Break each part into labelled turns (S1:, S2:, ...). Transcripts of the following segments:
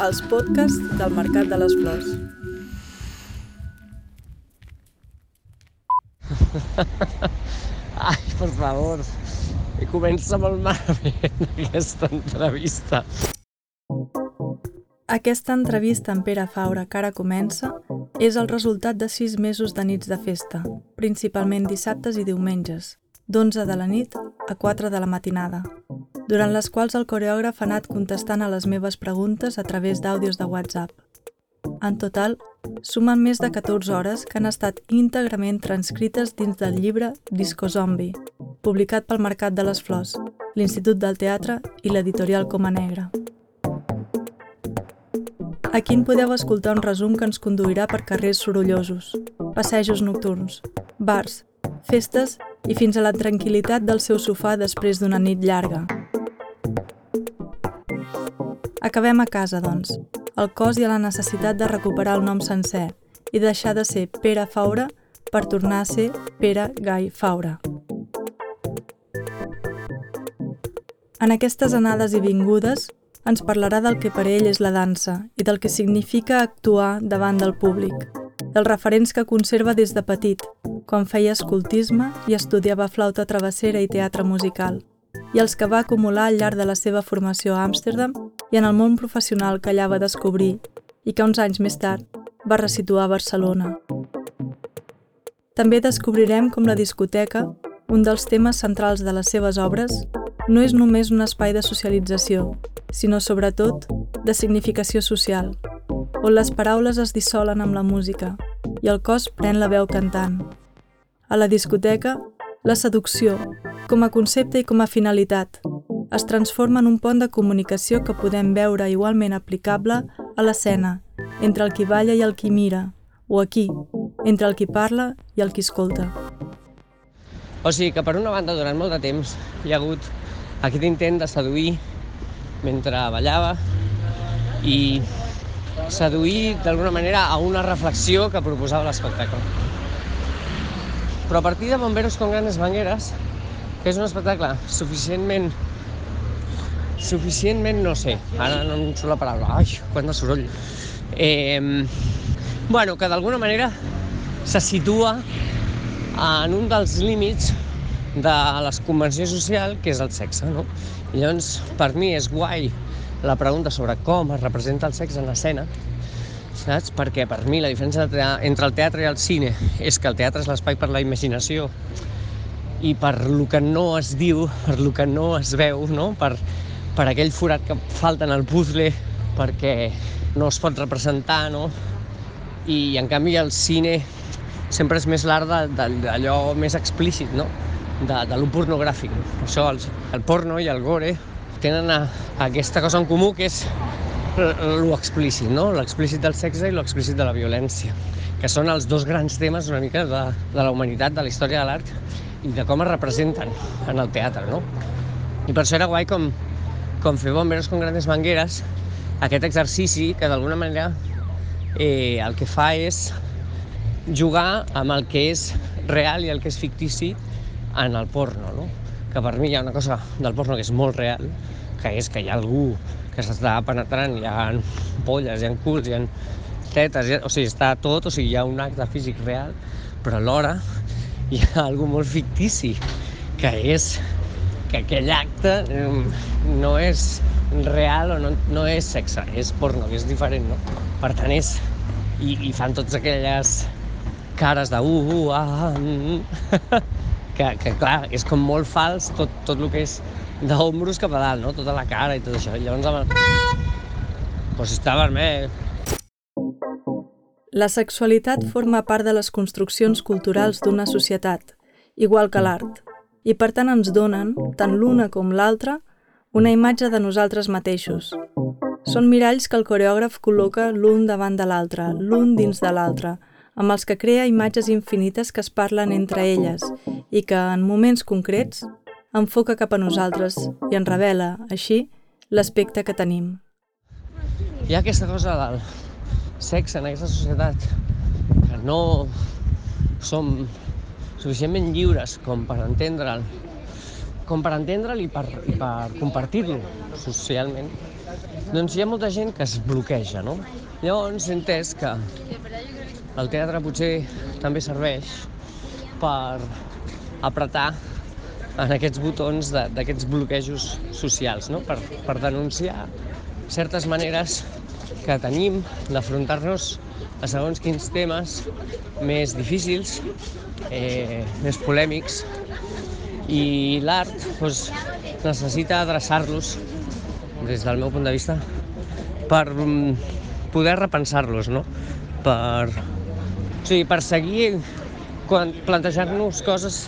S1: els podcasts del Mercat de les Flors.
S2: Ai, per favor, comença molt malament aquesta entrevista.
S1: Aquesta entrevista amb Pere Faura que ara comença és el resultat de sis mesos de nits de festa, principalment dissabtes i diumenges, d'11 de la nit a 4 de la matinada, durant les quals el coreògraf ha anat contestant a les meves preguntes a través d'àudios de WhatsApp. En total, sumen més de 14 hores que han estat íntegrament transcrites dins del llibre Disco Zombie, publicat pel Mercat de les Flors, l'Institut del Teatre i l'editorial Coma Negra. Aquí en podeu escoltar un resum que ens conduirà per carrers sorollosos, passejos nocturns, bars, festes i fins a la tranquil·litat del seu sofà després d'una nit llarga. Acabem a casa, doncs, al cos i la necessitat de recuperar el nom sencer i deixar de ser Pere Faura per tornar a ser Pere Gai Faura. En aquestes anades i vingudes ens parlarà del que per ell és la dansa i del que significa actuar davant del públic, dels referents que conserva des de petit, quan feia escoltisme i estudiava flauta travessera i teatre musical, i els que va acumular al llarg de la seva formació a Amsterdam i en el món professional que allà va descobrir i que uns anys més tard va resituar a Barcelona. També descobrirem com la discoteca, un dels temes centrals de les seves obres, no és només un espai de socialització, sinó sobretot de significació social, on les paraules es dissolen amb la música i el cos pren la veu cantant. A la discoteca, la seducció, com a concepte i com a finalitat, es transforma en un pont de comunicació que podem veure igualment aplicable a l'escena, entre el qui balla i el qui mira, o aquí, entre el qui parla i el qui escolta.
S2: O sigui que per una banda durant molt de temps hi ha hagut aquest intent de seduir mentre ballava i seduir d'alguna manera a una reflexió que proposava l'espectacle. Però a partir de Bomberos con Grandes Mangueres, que és un espectacle suficientment suficientment, no sé, ara no em surt la paraula, ai, quant de soroll. Eh, bueno, que d'alguna manera se situa en un dels límits de les convencions social, que és el sexe, no? I llavors, per mi és guai la pregunta sobre com es representa el sexe en l'escena, saps? Perquè per mi la diferència entre el teatre i el cine és que el teatre és l'espai per la imaginació i per lo que no es diu, per lo que no es veu, no? Per, per aquell forat que falta en el puzzle, perquè no es pot representar, no? I en canvi el cine sempre és més l'art d'allò més explícit, no? de, de lo pornogràfic. Això, el, el porno i el gore tenen a, a aquesta cosa en comú que és lo explícit, no? l'explícit del sexe i l'explícit de la violència, que són els dos grans temes una mica de, de la humanitat, de la història de l'art i de com es representen en el teatre. No? I per això era guai com, com fer bomberos con grandes mangueres, aquest exercici que d'alguna manera eh, el que fa és jugar amb el que és real i el que és fictici en el porno, no? que per mi hi ha una cosa del porno que és molt real, que és que hi ha algú que s'està penetrant, hi ha polles, hi ha culs, hi ha tetes, hi ha, o sigui, està tot, o sigui, hi ha un acte físic real, però alhora hi ha algú molt fictici, que és que aquell acte no és real o no, no és sexe, és porno, que és diferent, no? Per tant, és... I, i fan totes aquelles cares de uh, uh, ah, mm, que, que clar, és com molt fals tot, tot el que és d'ombros cap a dalt, no? Tota la cara i tot això. I llavors el... Pues està vermell.
S1: La sexualitat forma part de les construccions culturals d'una societat, igual que l'art, i per tant ens donen, tant l'una com l'altra, una imatge de nosaltres mateixos. Són miralls que el coreògraf col·loca l'un davant de l'altre, l'un dins de l'altre, amb els que crea imatges infinites que es parlen entre elles i que, en moments concrets, enfoca cap a nosaltres i en revela, així, l'aspecte que tenim.
S2: Hi ha aquesta cosa del sexe en aquesta societat que no som suficientment lliures com per entendre'l com per entendre'l i per, i per compartir-lo socialment, doncs hi ha molta gent que es bloqueja, no? Llavors he entès que el teatre potser també serveix per apretar en aquests botons d'aquests bloquejos socials, no? per, per denunciar certes maneres que tenim d'afrontar-nos a segons quins temes més difícils, eh, més polèmics, i l'art doncs, necessita adreçar-los, des del meu punt de vista, per mm, poder repensar-los, no? Per, o sigui, per seguir plantejant-nos coses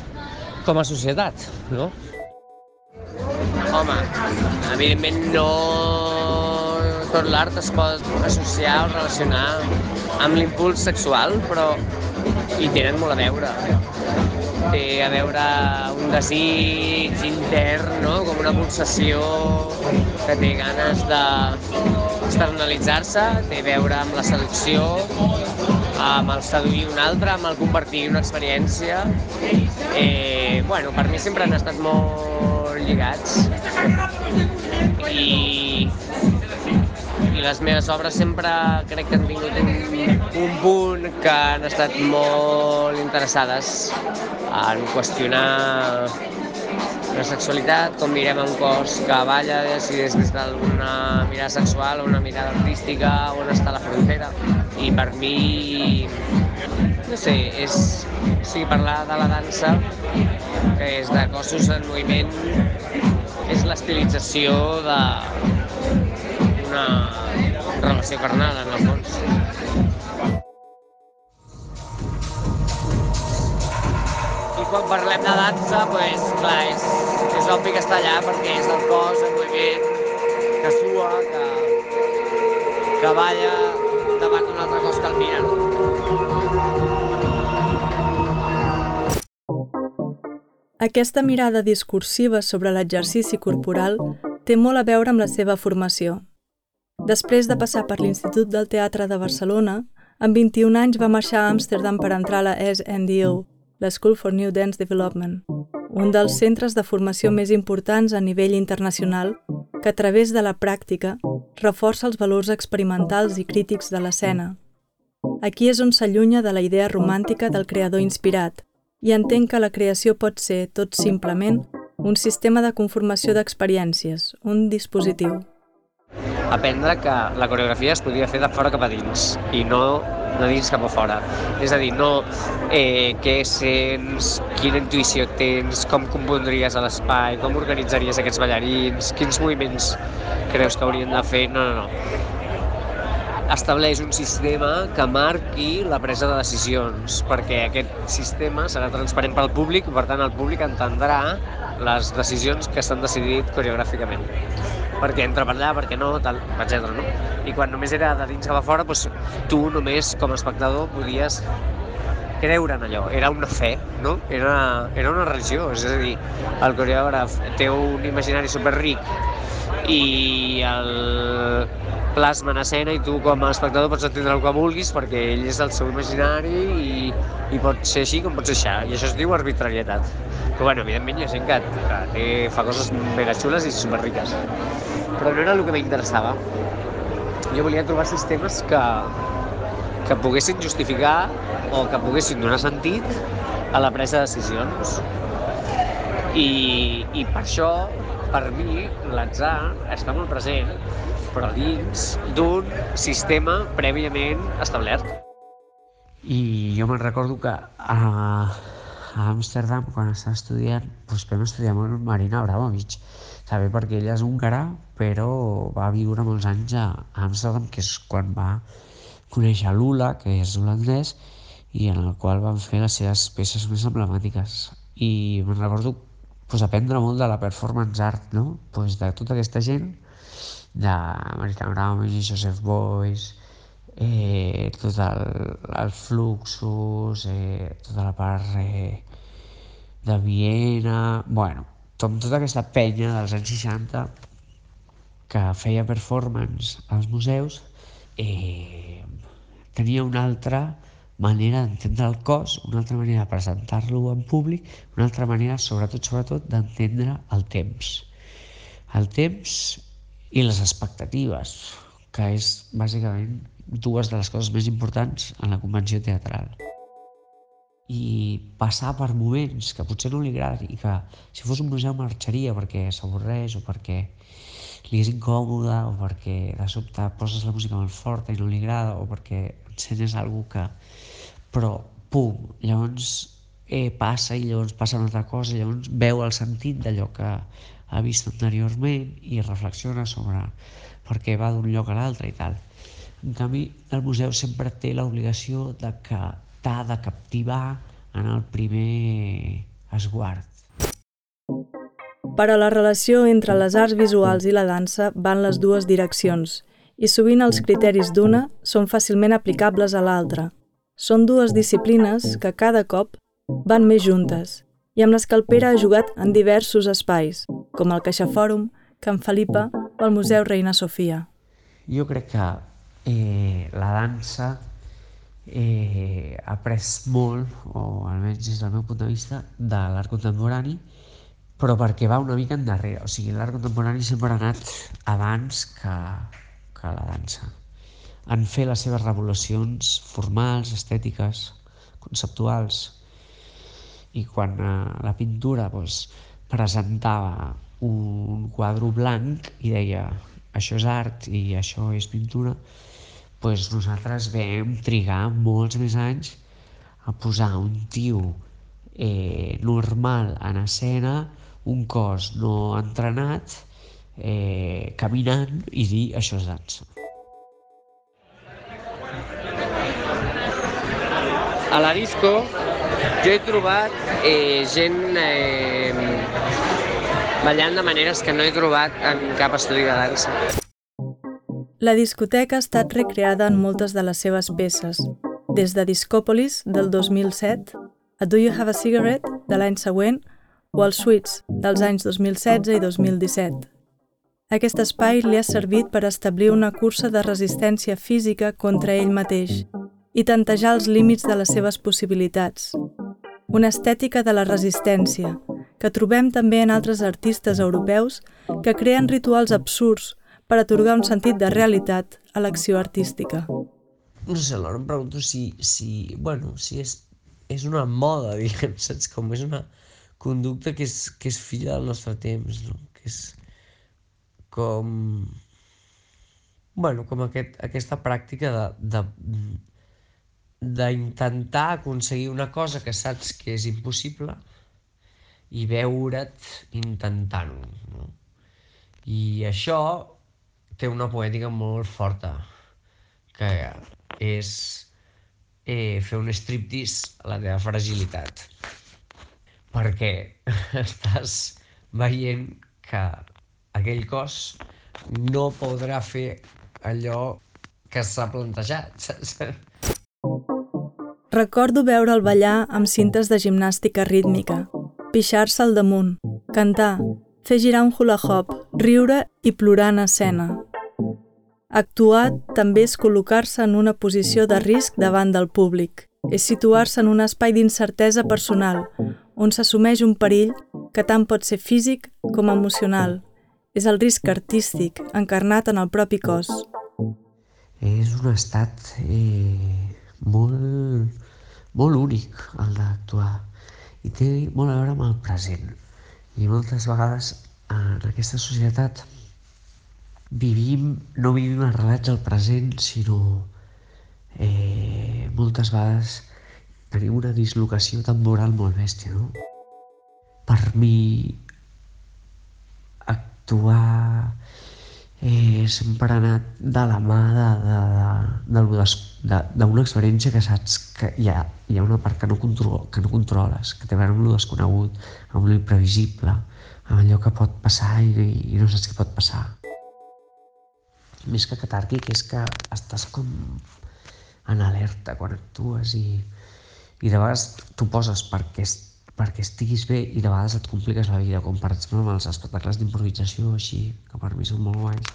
S2: com a societat, no? Home, evidentment no tot l'art es pot associar o relacionar amb l'impuls sexual, però hi tenen molt a veure. Té a veure un desig intern, no? com una pulsació que té ganes de externalitzar-se, té a veure amb la seducció, amb el seduir un altre, amb el compartir una experiència. Eh, bueno, per mi sempre han estat molt lligats i i les meves obres sempre crec que han tingut un, un punt que han estat molt interessades en qüestionar la sexualitat, com mirem un cos que balla, si és des d'una mirada sexual o una mirada artística, on està la frontera. I per mi, no sé, és, o sigui, parlar de la dansa, que és de cossos en moviment, és l'estilització de, una relació carnal, en el fons. I quan parlem de dansa, pues, clar, és, és obvi que està allà perquè és el cos en moviment, que sua, que, que balla davant d'un altre cos que el mira.
S1: Aquesta mirada discursiva sobre l'exercici corporal té molt a veure amb la seva formació. Després de passar per l'Institut del Teatre de Barcelona, amb 21 anys va marxar a Amsterdam per entrar a la SNDO, la School for New Dance Development, un dels centres de formació més importants a nivell internacional que a través de la pràctica reforça els valors experimentals i crítics de l'escena. Aquí és on s'allunya de la idea romàntica del creador inspirat i entén que la creació pot ser, tot simplement, un sistema de conformació d'experiències, un dispositiu
S2: aprendre que la coreografia es podia fer de fora cap a dins i no de dins cap a fora. És a dir, no eh, què sents, quina intuïció tens, com compondries a l'espai, com organitzaries aquests ballarins, quins moviments creus que haurien de fer, no, no, no. Estableix un sistema que marqui la presa de decisions, perquè aquest sistema serà transparent pel públic per tant el públic entendrà les decisions que s'han decidit coreogràficament perquè entra per allà, perquè no, tal, etc. No? I quan només era de dins cap a fora, doncs, tu només com a espectador podies creure en allò, era una fe, no? Era, era una religió, és a dir, el coreògraf té un imaginari superric i el plasma en escena i tu com a espectador pots entendre el que vulguis perquè ell és el seu imaginari i, i pot ser així com pot ser això, i això es diu arbitrarietat. Que bueno, evidentment hi ha gent que, que té, fa coses mega xules i superriques, però no era el que m'interessava. Jo volia trobar sistemes que, que poguessin justificar o que poguessin donar sentit a la presa de decisions. I, i per això, per mi, l'atzar està molt present, però dins d'un sistema prèviament establert. I jo me'n recordo que a, a Amsterdam, quan estava estudiant, doncs vam estudiar molt Marina Abramovic, també perquè ella és húngara, però va viure molts anys a Amsterdam, que és quan va conèixer Lula, que és holandès, i en el qual van fer les seves peces més emblemàtiques. I me'n recordo pues, aprendre molt de la performance art, no? pues, de tota aquesta gent, de American Abramovich, Joseph Boyce, eh, tot el, el fluxus, eh, tota la part eh, de Viena, bueno, tot, tota aquesta penya dels anys 60 que feia performance als museus, eh, tenia una altra
S3: manera d'entendre el cos, una altra manera de presentar-lo en públic, una altra manera, sobretot, sobretot, d'entendre el temps. El temps i les expectatives, que és bàsicament dues de les coses més importants en la convenció teatral. I passar per moments que potser no li agraden i que si fos un museu marxaria perquè s'avorreix o perquè li és incòmode o perquè de sobte poses la música molt forta i no li agrada o perquè ensenyes alguna que... Però, pum, llavors eh, passa i llavors passa una altra cosa, i llavors veu el sentit d'allò que ha vist anteriorment i reflexiona sobre per què va d'un lloc a l'altre i tal. En canvi, el museu sempre té l'obligació de que t'ha de captivar en el primer esguard.
S1: Però la relació entre les arts visuals i la dansa van les dues direccions i sovint els criteris d'una són fàcilment aplicables a l'altra. Són dues disciplines que cada cop van més juntes i amb les que el Pere ha jugat en diversos espais, com el CaixaFòrum, Can Felipa o el Museu Reina Sofia.
S3: Jo crec que eh, la dansa eh, ha après molt, o almenys des del meu punt de vista, de l'art contemporani, però perquè va una mica endarrere. O sigui, l'art contemporani sempre ha anat abans que, que la dansa. Han fet les seves revolucions formals, estètiques, conceptuals, i quan eh, la pintura doncs, presentava un quadre blanc i deia això és art i això és pintura, doncs nosaltres vam trigar molts més anys a posar un tio eh, normal en escena, un cos no entrenat, eh, caminant i dir això és dansa.
S2: A la disco jo he trobat eh, gent eh, ballant de maneres que no he trobat en cap estudi de dansa.
S1: La discoteca ha estat recreada en moltes de les seves peces, des de Discòpolis, del 2007, a Do You Have a Cigarette, de l'any següent, o als Suits, dels anys 2016 i 2017. Aquest espai li ha servit per establir una cursa de resistència física contra ell mateix i tantejar els límits de les seves possibilitats. Una estètica de la resistència, que trobem també en altres artistes europeus que creen rituals absurds per atorgar un sentit de realitat a l'acció artística.
S3: No sé, alhora em pregunto si, si, bueno, si és, és una moda, diguem, saps? Com és una conducta que és, que és filla del nostre temps, no? que és, com, bueno, com aquest, aquesta pràctica de, de, d'intentar aconseguir una cosa que saps que és impossible i veure't intentant-ho. No? I això té una poètica molt forta, que és eh, fer un striptease a la teva fragilitat. Perquè estàs veient que aquell cos no podrà fer allò que s'ha plantejat, saps?
S1: Recordo veure'l ballar amb cintes de gimnàstica rítmica, pixar-se al damunt, cantar, fer girar un hula hop, riure i plorar en escena. Actuar també és col·locar-se en una posició de risc davant del públic. És situar-se en un espai d'incertesa personal, on s'assumeix un perill que tant pot ser físic com emocional, és el risc artístic encarnat en el propi cos.
S3: És un estat eh, molt, molt únic el d'actuar i té molt a veure amb el present. I moltes vegades en aquesta societat vivim, no vivim arrelats al present, sinó eh, moltes vegades tenim una dislocació temporal molt bèstia, no? Per mi actuar eh, sempre ha anat de la mà d'una experiència que saps que hi ha, hi ha una part que no, control, que no controles, que té a veure amb el desconegut, amb l'imprevisible, amb allò que pot passar i, i no saps què pot passar. Més que catàrquic és que estàs com en alerta quan actues i, i de vegades t'ho poses perquè perquè estiguis bé i de vegades et compliques la vida, com per exemple amb els espectacles d'improvisació així, que per mi són molt guais.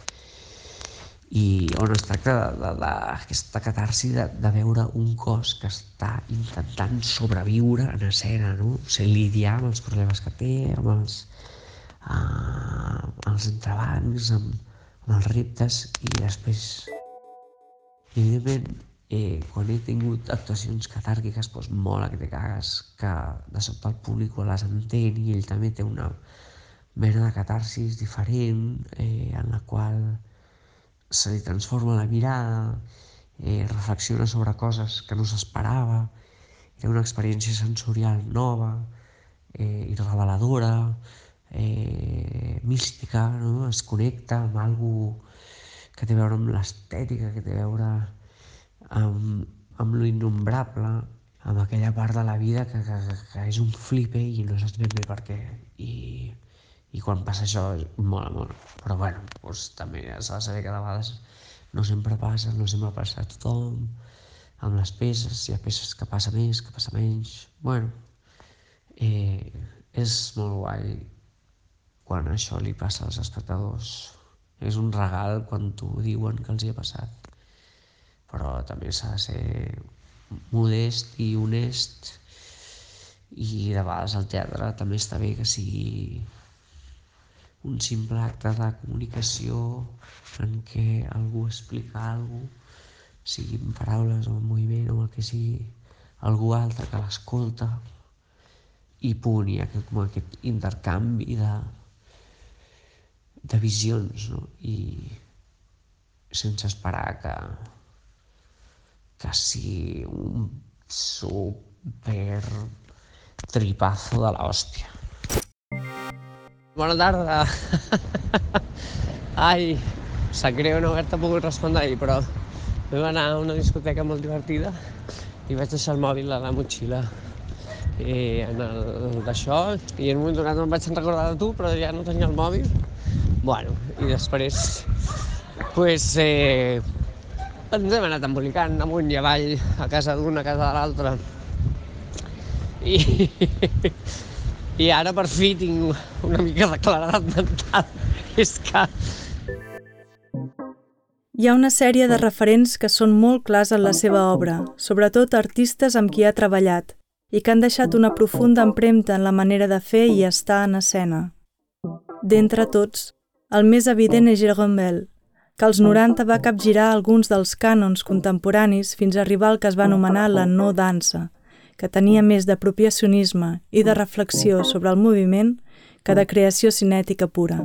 S3: i on es tracta d'aquesta catarsi de, de veure un cos que està intentant sobreviure en escena, no? O sigui, lidiar amb els problemes que té, amb els, uh, els entrebancs, amb, amb els reptes i després, evidentment, eh, quan he tingut actuacions catàrquiques doncs te cagues, que de sobte el públic les entén i ell també té una mena de catarsis diferent eh, en la qual se li transforma la mirada, eh, reflexiona sobre coses que no s'esperava, té una experiència sensorial nova eh, i reveladora, eh, mística, no? es connecta amb algú que té a veure amb l'estètica, que té a veure amb, amb lo innombrable, amb aquella part de la vida que, que, que és un flipe i no saps ben bé per què. I, i quan passa això mola molt. Però bueno, doncs, també s'ha de saber que de vegades no sempre passa, no sempre passa a tothom, amb les peces, hi ha peces que passa més, que passa menys... Bueno, eh, és molt guai quan això li passa als espectadors. És un regal quan t'ho diuen que els hi ha passat. Però també s'ha de ser modest i honest i de vegades al teatre també està bé que sigui un simple acte de comunicació en què algú explica alguna cosa, sigui en paraules o en moviment o el que sigui, algú altre que l'escolta i punt, hi ha aquest, com aquest intercanvi de, de visions, no? I sense esperar que, que sigui un super tripazo de l'hòstia.
S2: Bona tarda. Ai, sap greu no haver-te pogut respondre ahir, però vam anar a una discoteca molt divertida i vaig deixar el mòbil a la motxilla eh, en el d'això i en un moment donat em vaig recordar de tu però ja no tenia el mòbil bueno, i després pues, eh, ens hem anat embolicant amunt i avall a casa d'una, a casa de l'altra i i ara per fi tinc una mica de claredat mental. És que...
S1: Hi ha una sèrie de referents que són molt clars en la seva obra, sobretot artistes amb qui ha treballat, i que han deixat una profunda empremta en la manera de fer i estar en escena. D'entre tots, el més evident és Jérôme Bell, que als 90 va capgirar alguns dels cànons contemporanis fins a arribar al que es va anomenar la no dansa, que tenia més d'apropiacionisme i de reflexió sobre el moviment que de creació cinètica pura.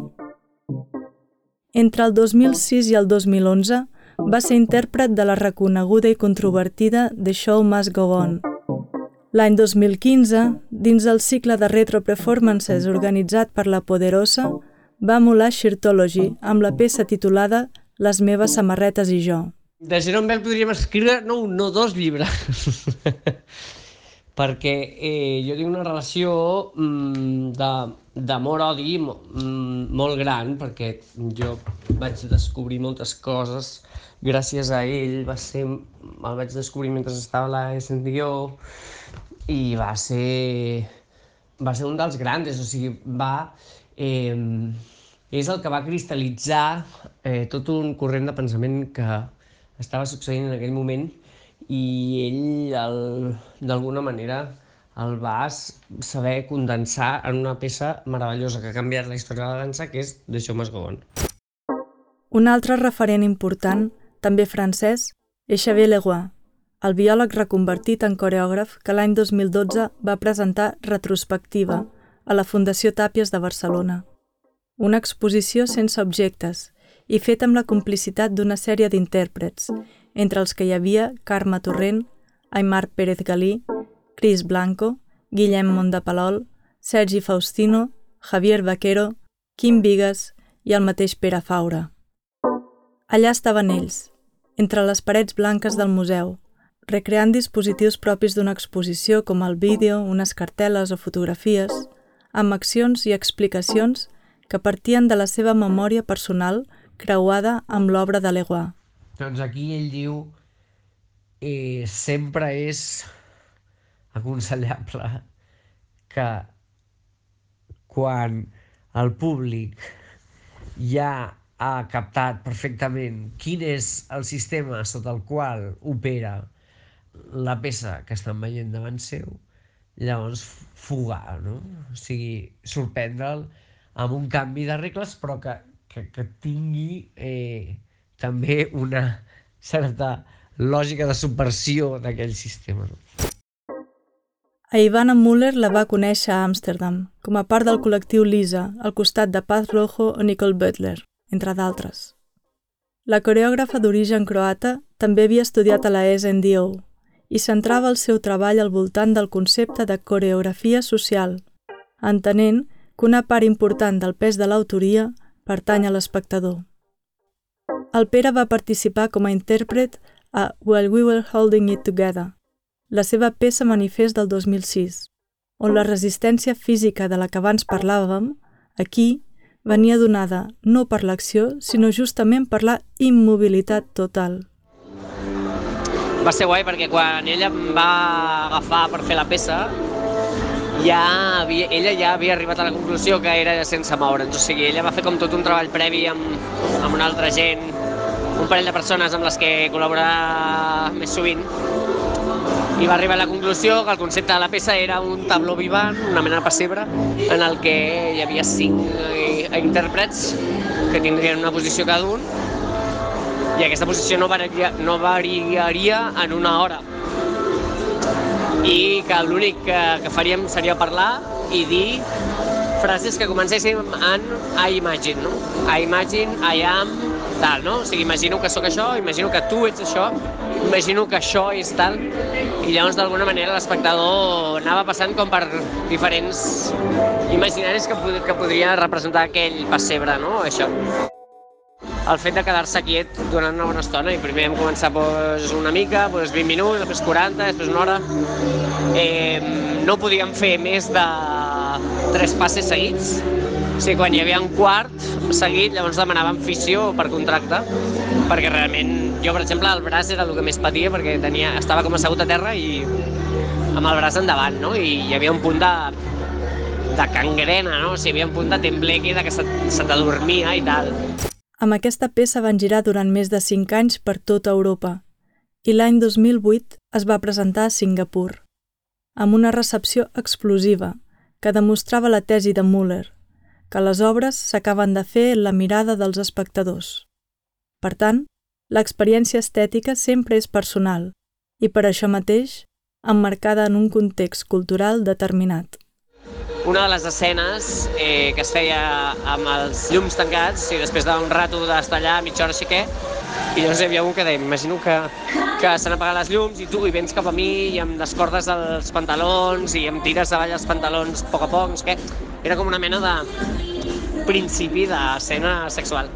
S1: Entre el 2006 i el 2011 va ser intèrpret de la reconeguda i controvertida The Show Must Go On. L'any 2015, dins el cicle de retro performances organitzat per La Poderosa, va molar Shirtology amb la peça titulada Les meves samarretes i jo.
S2: De Jerome Bell podríem escriure, no un, no dos llibres. perquè eh, jo tinc una relació mm, d'amor-odi mm, molt gran, perquè jo vaig descobrir moltes coses gràcies a ell, va ser, el vaig descobrir mentre estava a la SNDO i va ser, va ser un dels grans, o sigui, va... Eh, és el que va cristal·litzar eh, tot un corrent de pensament que estava succeint en aquell moment i ell d'alguna manera el va saber condensar en una peça meravellosa que ha canviat la història de la dansa, que és de Show Must Go On.
S1: Un altre referent important, també francès, és Xavier Leroy, el biòleg reconvertit en coreògraf que l'any 2012 va presentar Retrospectiva a la Fundació Tàpies de Barcelona. Una exposició sense objectes i feta amb la complicitat d'una sèrie d'intèrprets, entre els que hi havia Carme Torrent, Aymar Pérez Galí, Cris Blanco, Guillem Mondapalol, Sergi Faustino, Javier Vaquero, Quim Vigues i el mateix Pere Faura. Allà estaven ells, entre les parets blanques del museu, recreant dispositius propis d'una exposició com el vídeo, unes cartel·les o fotografies, amb accions i explicacions que partien de la seva memòria personal creuada amb l'obra de Leguà.
S3: Doncs aquí ell diu eh, sempre és aconsellable que quan el públic ja ha captat perfectament quin és el sistema sota el qual opera la peça que estan veient davant seu, llavors fugar, no? O sigui, sorprendre'l amb un canvi de regles, però que, que, que tingui eh, també una certa lògica de subversió d'aquell sistema. No?
S1: A Ivana Muller la va conèixer a Amsterdam, com a part del col·lectiu Lisa, al costat de Paz Rojo o Nicole Butler, entre d'altres. La coreògrafa d'origen croata també havia estudiat a la SNDO i centrava el seu treball al voltant del concepte de coreografia social, entenent que una part important del pes de l'autoria pertany a l'espectador. El Pere va participar com a intèrpret a While We Were Holding It Together, la seva peça manifest del 2006, on la resistència física de la que abans parlàvem, aquí, venia donada no per l'acció, sinó justament per la immobilitat total.
S2: Va ser guai perquè quan ella em va agafar per fer la peça, ja havia, ella ja havia arribat a la conclusió que era sense moure'ns, o sigui, ella va fer com tot un treball previ amb, amb una altra gent, un parell de persones amb les que col·laborar més sovint, i va arribar a la conclusió que el concepte de la peça era un tabló vivant, una mena de pessebre, en el que hi havia cinc eh, intèrprets que tindrien una posició cada un i aquesta posició no variaria, no variaria en una hora i que l'únic que, que faríem seria parlar i dir frases que comencéssim en I imagine, no? I imagine, I am, tal, no? O sigui, imagino que sóc això, imagino que tu ets això, imagino que això és tal, i llavors d'alguna manera l'espectador anava passant com per diferents imaginaris que, pod que podria representar aquell pessebre, no? Això. El fet de quedar-se quiet durant una bona estona, i primer hem començat pues, una mica, pues, 20 minuts, després 40, després una hora. Eh, no podíem fer més de tres passes seguits, o sigui, quan hi havia un quart seguit, llavors demanàvem fissió per contracte, perquè realment, jo per exemple, el braç era el que més patia perquè tenia, estava com assegut a terra i amb el braç endavant, no? I hi havia un punt de, de cangrena, no? O sigui, hi havia un punt de tembleque, de que se, se t'adormia i tal.
S1: Amb aquesta peça van girar durant més de 5 anys per tota Europa i l'any 2008 es va presentar a Singapur, amb una recepció explosiva que demostrava la tesi de Muller, que les obres s'acaben de fer en la mirada dels espectadors. Per tant, l'experiència estètica sempre és personal i per això mateix emmarcada en un context cultural determinat.
S2: Una de les escenes eh, que es feia amb els llums tancats i després d'un rato d'estar allà mitja hora així que i llavors hi havia un que deia, imagino que, que s'han apagat les llums i tu hi vens cap a mi i em descordes els pantalons i em tires avall els pantalons a poc a poc, sé què. Era com una mena de principi d'escena sexual.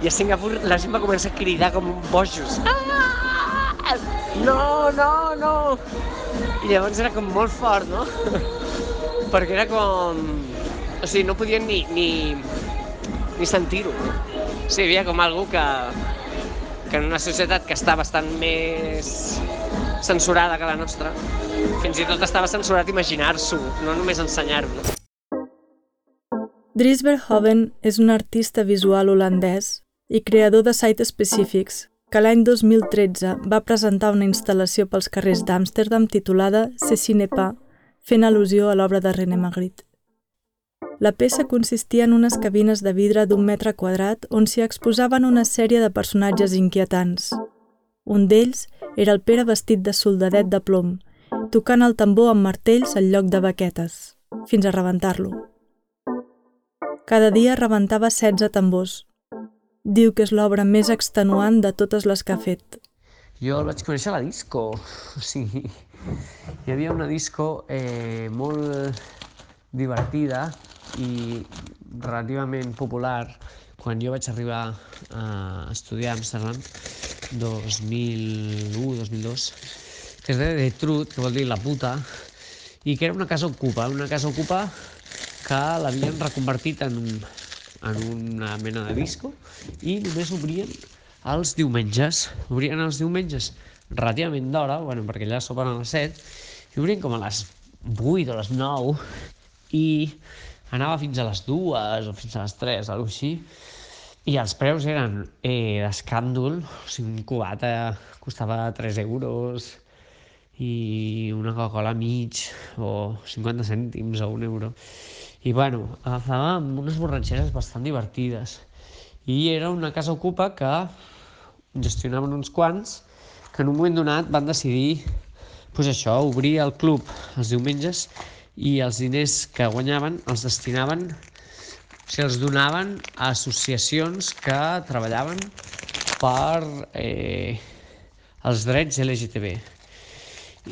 S2: I a Singapur la gent va començar a cridar com bojos. Ah! No, no, no! I llavors era com molt fort, no? Perquè era com... O sigui, no podien ni, ni, ni sentir-ho. O sigui, havia com algú que, que en una societat que està bastant més censurada que la nostra, fins i tot estava censurat imaginar-s'ho, no només ensenyar-ho.
S1: Dries Verhoeven és un artista visual holandès i creador de Site Specifics, que l'any 2013 va presentar una instal·lació pels carrers d'Amsterdam titulada Ceci n'est pas, fent al·lusió a l'obra de René Magritte. La peça consistia en unes cabines de vidre d'un metre quadrat on s'hi exposaven una sèrie de personatges inquietants. Un d'ells era el Pere vestit de soldadet de plom, tocant el tambor amb martells al lloc de baquetes, fins a rebentar-lo. Cada dia rebentava 16 tambors. Diu que és l'obra més extenuant de totes les que ha fet.
S3: Jo el vaig conèixer a la disco. O sigui, hi havia una disco eh, molt divertida i relativament popular quan jo vaig arribar a estudiar a Amsterdam 2001-2002 que es deia The Truth, que vol dir la puta i que era una casa ocupa, una casa ocupa que l'havien reconvertit en, en una mena de disco i només obrien els diumenges. Obrien els diumenges relativament d'hora, bueno, perquè allà sopen a les 7, i obrien com a les 8 o les 9 i anava fins a les 2 o fins a les 3, alguna així. i els preus eren eh, d'escàndol, o sigui, un cubata costava 3 euros i una Coca-Cola mig o 50 cèntims o un euro. I bueno, agafàvem unes borratxeres bastant divertides. I era una casa ocupa que gestionaven uns quants que en un moment donat van decidir pues això, obrir el club els diumenges i els diners que guanyaven els destinaven, o sigui, els donaven a associacions que treballaven per eh, els drets LGTB.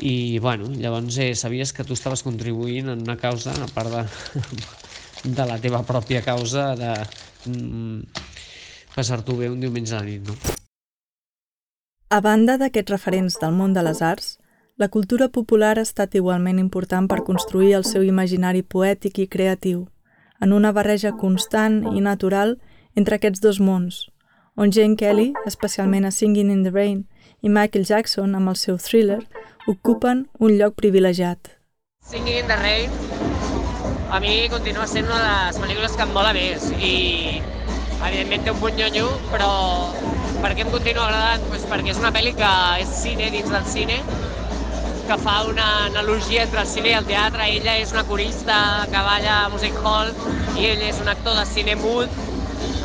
S3: I, bueno, llavors eh, sabies que tu estaves contribuint en una causa, a part de, de la teva pròpia causa de mm, passar-t'ho bé un diumenge a la nit, no?
S1: A banda d'aquests referents del món de les arts, la cultura popular ha estat igualment important per construir el seu imaginari poètic i creatiu, en una barreja constant i natural entre aquests dos mons, on Jane Kelly, especialment a Singing in the Rain, i Michael Jackson, amb el seu thriller, ocupen un lloc privilegiat.
S2: Singing in the Rain a mi continua sent una de les pel·lícules que em mola més i evidentment té un punt nyonyo, però per què em continua agradant? Pues perquè és una pel·li que és cine dins del cine que fa una analogia entre el cine i el teatre. Ella és una corista que balla a Music Hall i ell és un actor de cine mut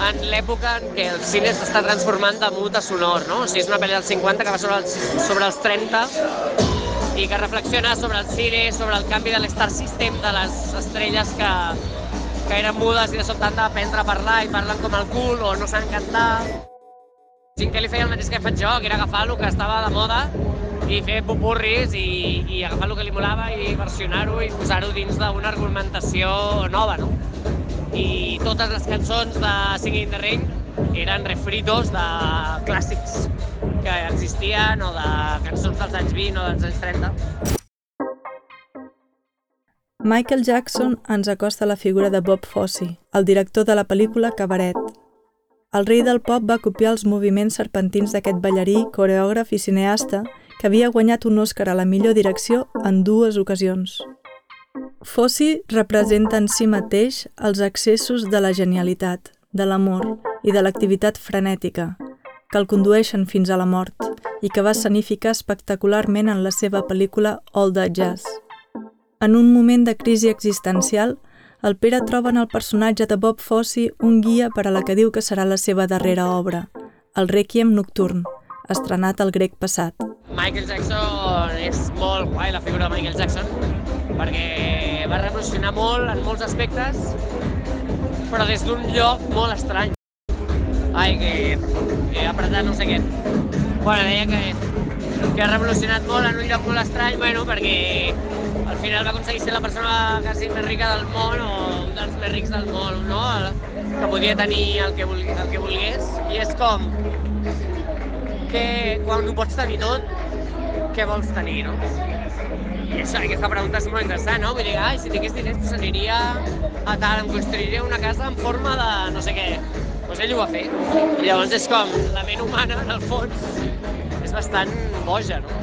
S2: en l'època en què el cine s'està transformant de mut a sonor, no? O sigui, és una pel·li dels 50 que va sobre els, sobre els 30 i que reflexiona sobre el cine, sobre el canvi de l'Star System, de les estrelles que, que eren mudes i de sobte han d'aprendre a parlar i parlen com el cul o no saben cantar. Jim Kelly feia el mateix que faig jo, que era agafar el que estava de moda i fer pupurris i, i agafar el que li molava i versionar-ho i posar-ho dins d'una argumentació nova, no? I totes les cançons de Singing the Rain eren refritos de clàssics que existien o de cançons dels anys 20 o dels anys 30.
S1: Michael Jackson ens acosta la figura de Bob Fosse, el director de la pel·lícula Cabaret. El rei del pop va copiar els moviments serpentins d'aquest ballarí, coreògraf i cineasta que havia guanyat un Oscar a la millor direcció en dues ocasions. Fossi representa en si mateix els excessos de la genialitat, de l'amor i de l'activitat frenètica, que el condueixen fins a la mort i que va sanificar espectacularment en la seva pel·lícula All That Jazz. En un moment de crisi existencial, el Pere troba en el personatge de Bob Fosse un guia per a la que diu que serà la seva darrera obra, el Requiem Nocturn, estrenat el grec passat.
S2: Michael Jackson és molt guai, la figura de Michael Jackson, perquè va revolucionar molt en molts aspectes, però des d'un lloc molt estrany. Ai, que he apretat no sé què. Bueno, deia que, que ha revolucionat molt en un lloc molt estrany, bueno, perquè al final va aconseguir ser la persona quasi més rica del món o un dels més rics del món, no? que podia tenir el que, vulgués, el que volgués. I és com que quan ho pots tenir tot, què vols tenir, no? I això, aquesta pregunta és molt interessant, no? Vull dir, ai, si tingués diners, pues aniria a tal, em construiria una casa en forma de no sé què. Doncs ell ho va fer. I llavors és com, la ment humana, en el fons, bastant boja, no?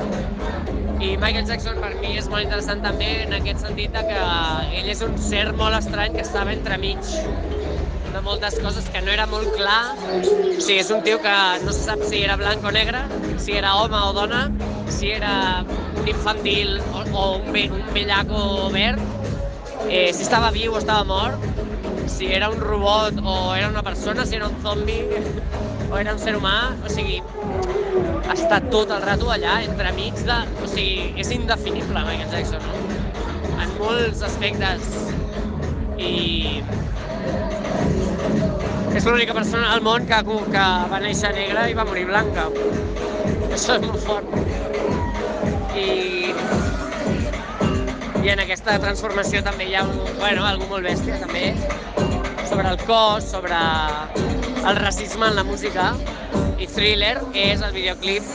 S2: I Michael Jackson per mi és molt interessant també en aquest sentit que ell és un ser molt estrany que estava entremig de moltes coses que no era molt clar. O sigui, és un tio que no se sap si era blanc o negre, si era home o dona, si era un infantil o, o un, ve, un bellaco verd, eh, si estava viu o estava mort, si era un robot o era una persona, si era un zombi o era un ser humà, o sigui, està tot el rato allà, entre amics de... O sigui, és indefinible Michael Jackson, no? En molts aspectes. I és l'única persona al món que, que va néixer negra i va morir blanca. Això és molt fort. I, i en aquesta transformació també hi ha un, bueno, algú molt bèstia també sobre el cos, sobre el racisme en la música i Thriller és el videoclip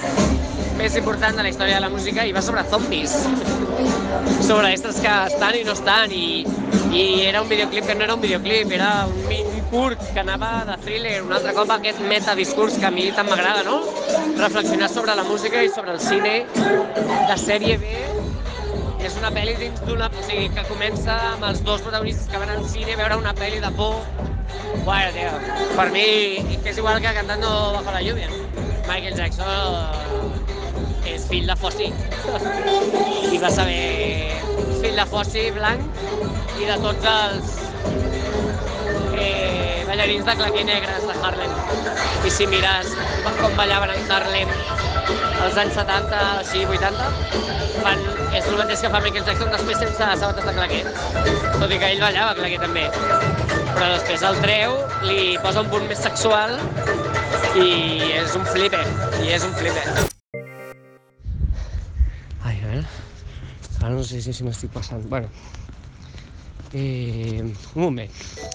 S2: més important de la història de la música i va sobre zombis, sobre estres que estan i no estan i, i era un videoclip que no era un videoclip, era un, un curt que anava de thriller, un altre cop aquest metadiscurs que a mi tant m'agrada, no? Reflexionar sobre la música i sobre el cine de sèrie B és una pel·li dins d'una... O sigui, que comença amb els dos protagonistes que van al cine a veure una pel·li de por Bueno, tío, per mi és igual que cantando bajo la lluvia. Michael Jackson és fill de fossi. I va saber fill de fossi blanc i de tots els eh, ballarins de claqué negres de Harlem. I si mires com ballaven en Harlem als anys 70, així, 80, fan, és el mateix que fa Michael Jackson després sense sabates de claqué. Tot i que ell ballava claqué també. Però després el treu, li posa un punt més sexual i és un flipe, i és un flipe. Ai, a veure, ara no sé si m'estic passant. Bueno, eh, un moment.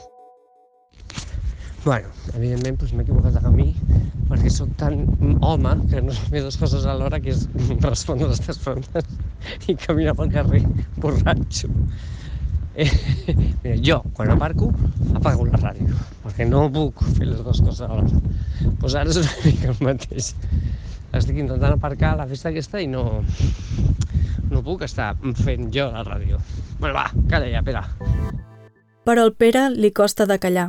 S2: Bueno, evidentment doncs, m'he equivocat de camí perquè sóc tan home que no sé dues coses alhora que és respondre les teves preguntes i caminar pel carrer borratxo. Eh, mira, jo, quan aparco, apago la ràdio, perquè no puc fer les dues coses alhora. Doncs ara és una mica el mateix. Estic intentant aparcar la festa aquesta i no, no puc estar fent jo la ràdio. Bueno, va, calla ja, Pere.
S1: Però al Pere li costa de callar.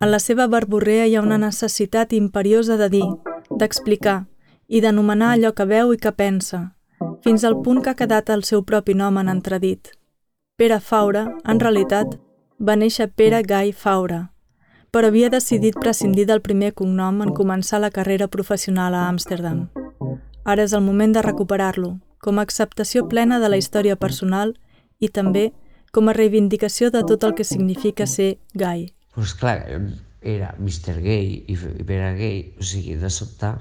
S1: En la seva barborrea hi ha una necessitat imperiosa de dir, d'explicar i d'anomenar allò que veu i que pensa, fins al punt que ha quedat el seu propi nom en entredit. Pere Faura, en realitat, va néixer Pere Gai Faura, però havia decidit prescindir del primer cognom en començar la carrera professional a Amsterdam. Ara és el moment de recuperar-lo, com a acceptació plena de la història personal i també com a reivindicació de tot el que significa ser gai
S3: pues clar, era Mr. Gay i, i per a gay, o sigui, de sobte,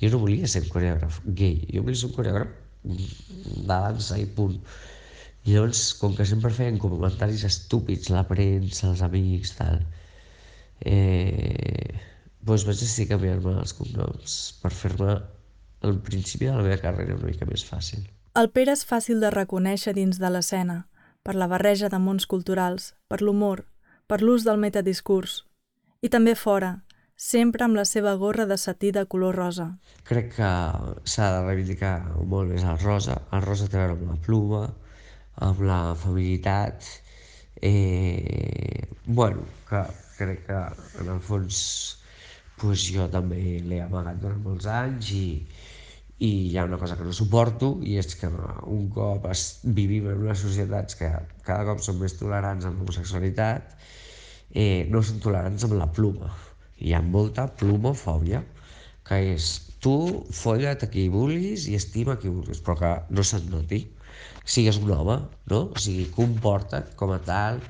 S3: jo no volia ser un coreògraf gay, jo volia ser un coreògraf de dansa i punt. I llavors, com que sempre feien comentaris estúpids, la premsa, els amics, tal, eh, doncs vaig decidir canviar-me els cognoms per fer-me el principi de la meva carrera una mica més fàcil.
S1: El Pere és fàcil de reconèixer dins de l'escena, per la barreja de mons culturals, per l'humor, per l'ús del metadiscurs, i també fora, sempre amb la seva gorra de satí de color rosa.
S3: Crec que s'ha de reivindicar molt més el rosa. El rosa té a veure amb la pluma, amb la feminitat. Eh, bueno, que crec que en el fons pues, jo també l'he amagat durant molts anys i, i hi ha una cosa que no suporto i és que un cop es, vivim en unes societats que cada cop són més tolerants amb l'homosexualitat eh, no són tolerants amb la pluma hi ha molta plumofòbia que és tu folla't a qui vulguis i estima qui vulguis però que no se't noti sigues un home, no? O sigui, comporta't com a tal,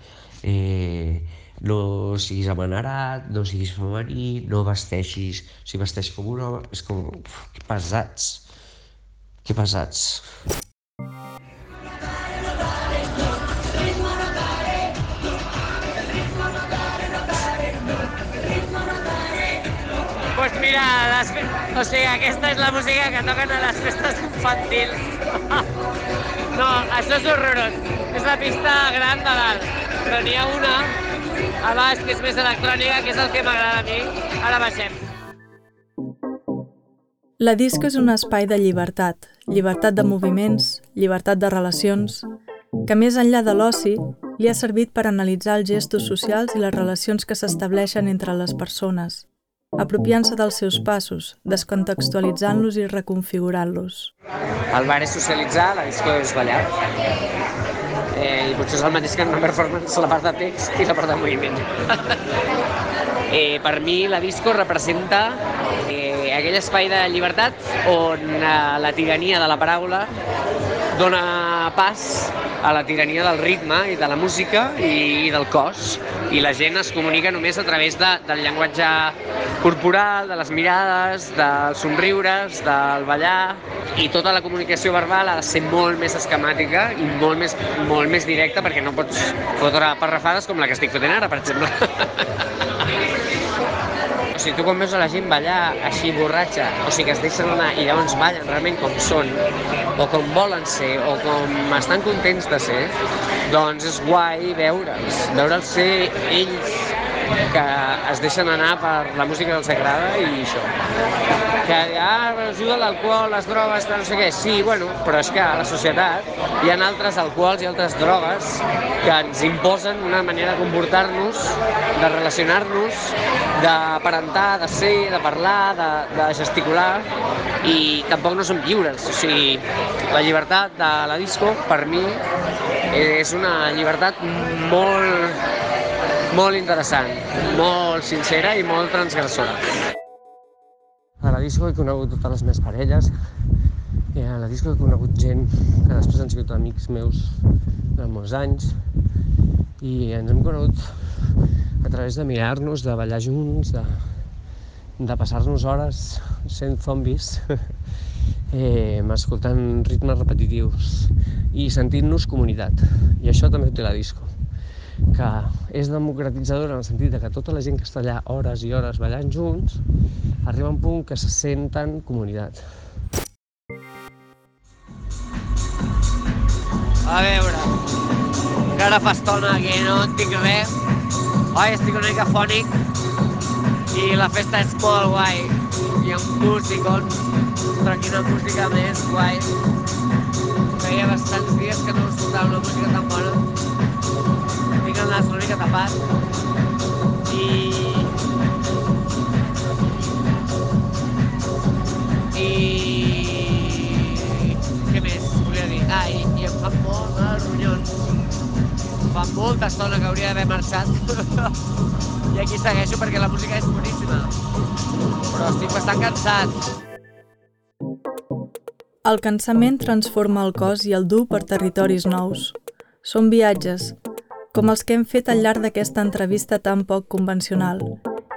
S3: eh, no siguis amanerat, no siguis femení, no vesteixis, si vesteix com un home, és com, uf, que pesats, que pesats.
S2: Pues mira, les... o sigui, aquesta és la música que toquen a les festes infantils. no, això és horrorós. És la pista gran de dalt. Però n'hi ha una a baix que és més electrònica, que és el que m'agrada a mi. Ara baixem.
S1: La disco és un espai de llibertat, llibertat de moviments, llibertat de relacions, que més enllà de l'oci, li ha servit per analitzar els gestos socials i les relacions que s'estableixen entre les persones, apropiant-se dels seus passos, descontextualitzant-los i reconfigurant-los.
S2: El bar és socialitzar, la disco és ballar. Eh, I potser és el mateix que en una performance la part de text i la part de moviment. eh, per mi la disco representa eh, aquell espai de llibertat on eh, la tirania de la paraula dona pas a la tirania del ritme i de la música i, i del cos. I la gent es comunica només a través de, del llenguatge corporal, de les mirades, dels somriures, del ballar, i tota la comunicació verbal ha de ser molt més esquemàtica i molt més, molt més directa perquè no pots fotre parrafades com la que estic fotent ara, per exemple. Sigui, tu quan veus a la gent ballar així borratxa, o sigui, que es deixen anar i llavors ballen realment com són, o com volen ser, o com estan contents de ser, doncs és guai veure'ls, veure'ls ser ells que es deixen anar per la música que els agrada i això. Que ah, ajuda l'alcohol, les drogues, no sé què. Sí, bueno, però és que a la societat hi ha altres alcohols i altres drogues que ens imposen una manera de comportar-nos, de relacionar-nos, d'aparentar, de ser, de parlar, de, de gesticular i tampoc no som lliures. O sigui, la llibertat de la disco, per mi, és una llibertat molt, molt interessant, molt sincera i molt transgressora. A la disco he conegut totes les meves parelles i a la disco he conegut gent que després han sigut amics meus durant molts anys i ens hem conegut a través de mirar-nos, de ballar junts, de, de passar-nos hores sent zombis eh, escoltant ritmes repetitius i sentint-nos comunitat. I això també té la disco, que és democratitzadora en el sentit de que tota la gent que està allà hores i hores ballant junts arriba un punt que se senten comunitat. A veure, que ara fa estona que no tinc res. Oi, estic una mica fònic i la festa és molt guai. Hi ha un músicons però quina música més guai. Feia bastants dies que no escoltava una música tan bona. Tinc el nas una mica tapat. I... I... Què més volia dir? Ah, i, i em fan molt de ronyons. Fa molta estona que hauria d'haver marxat. I aquí segueixo perquè la música és boníssima. Però estic bastant cansat.
S1: El cansament transforma el cos i el du per territoris nous. Són viatges, com els que hem fet al llarg d'aquesta entrevista tan poc convencional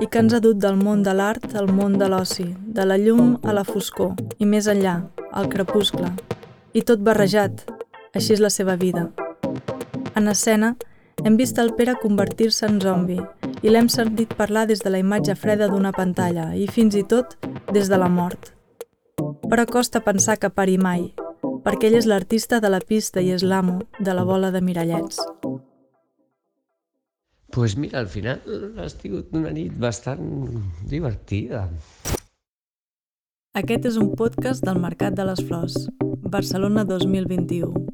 S1: i que ens ha dut del món de l'art al món de l'oci, de la llum a la foscor i més enllà, al crepuscle. I tot barrejat, així és la seva vida. En escena, hem vist el Pere convertir-se en zombi i l'hem sentit parlar des de la imatge freda d'una pantalla i fins i tot des de la mort però costa pensar que pari mai, perquè ell és l'artista de la pista i és l'amo de la bola de mirallets.
S2: Pues mira, al final ha sigut una nit bastant divertida.
S1: Aquest és un podcast del Mercat de les Flors, Barcelona 2021.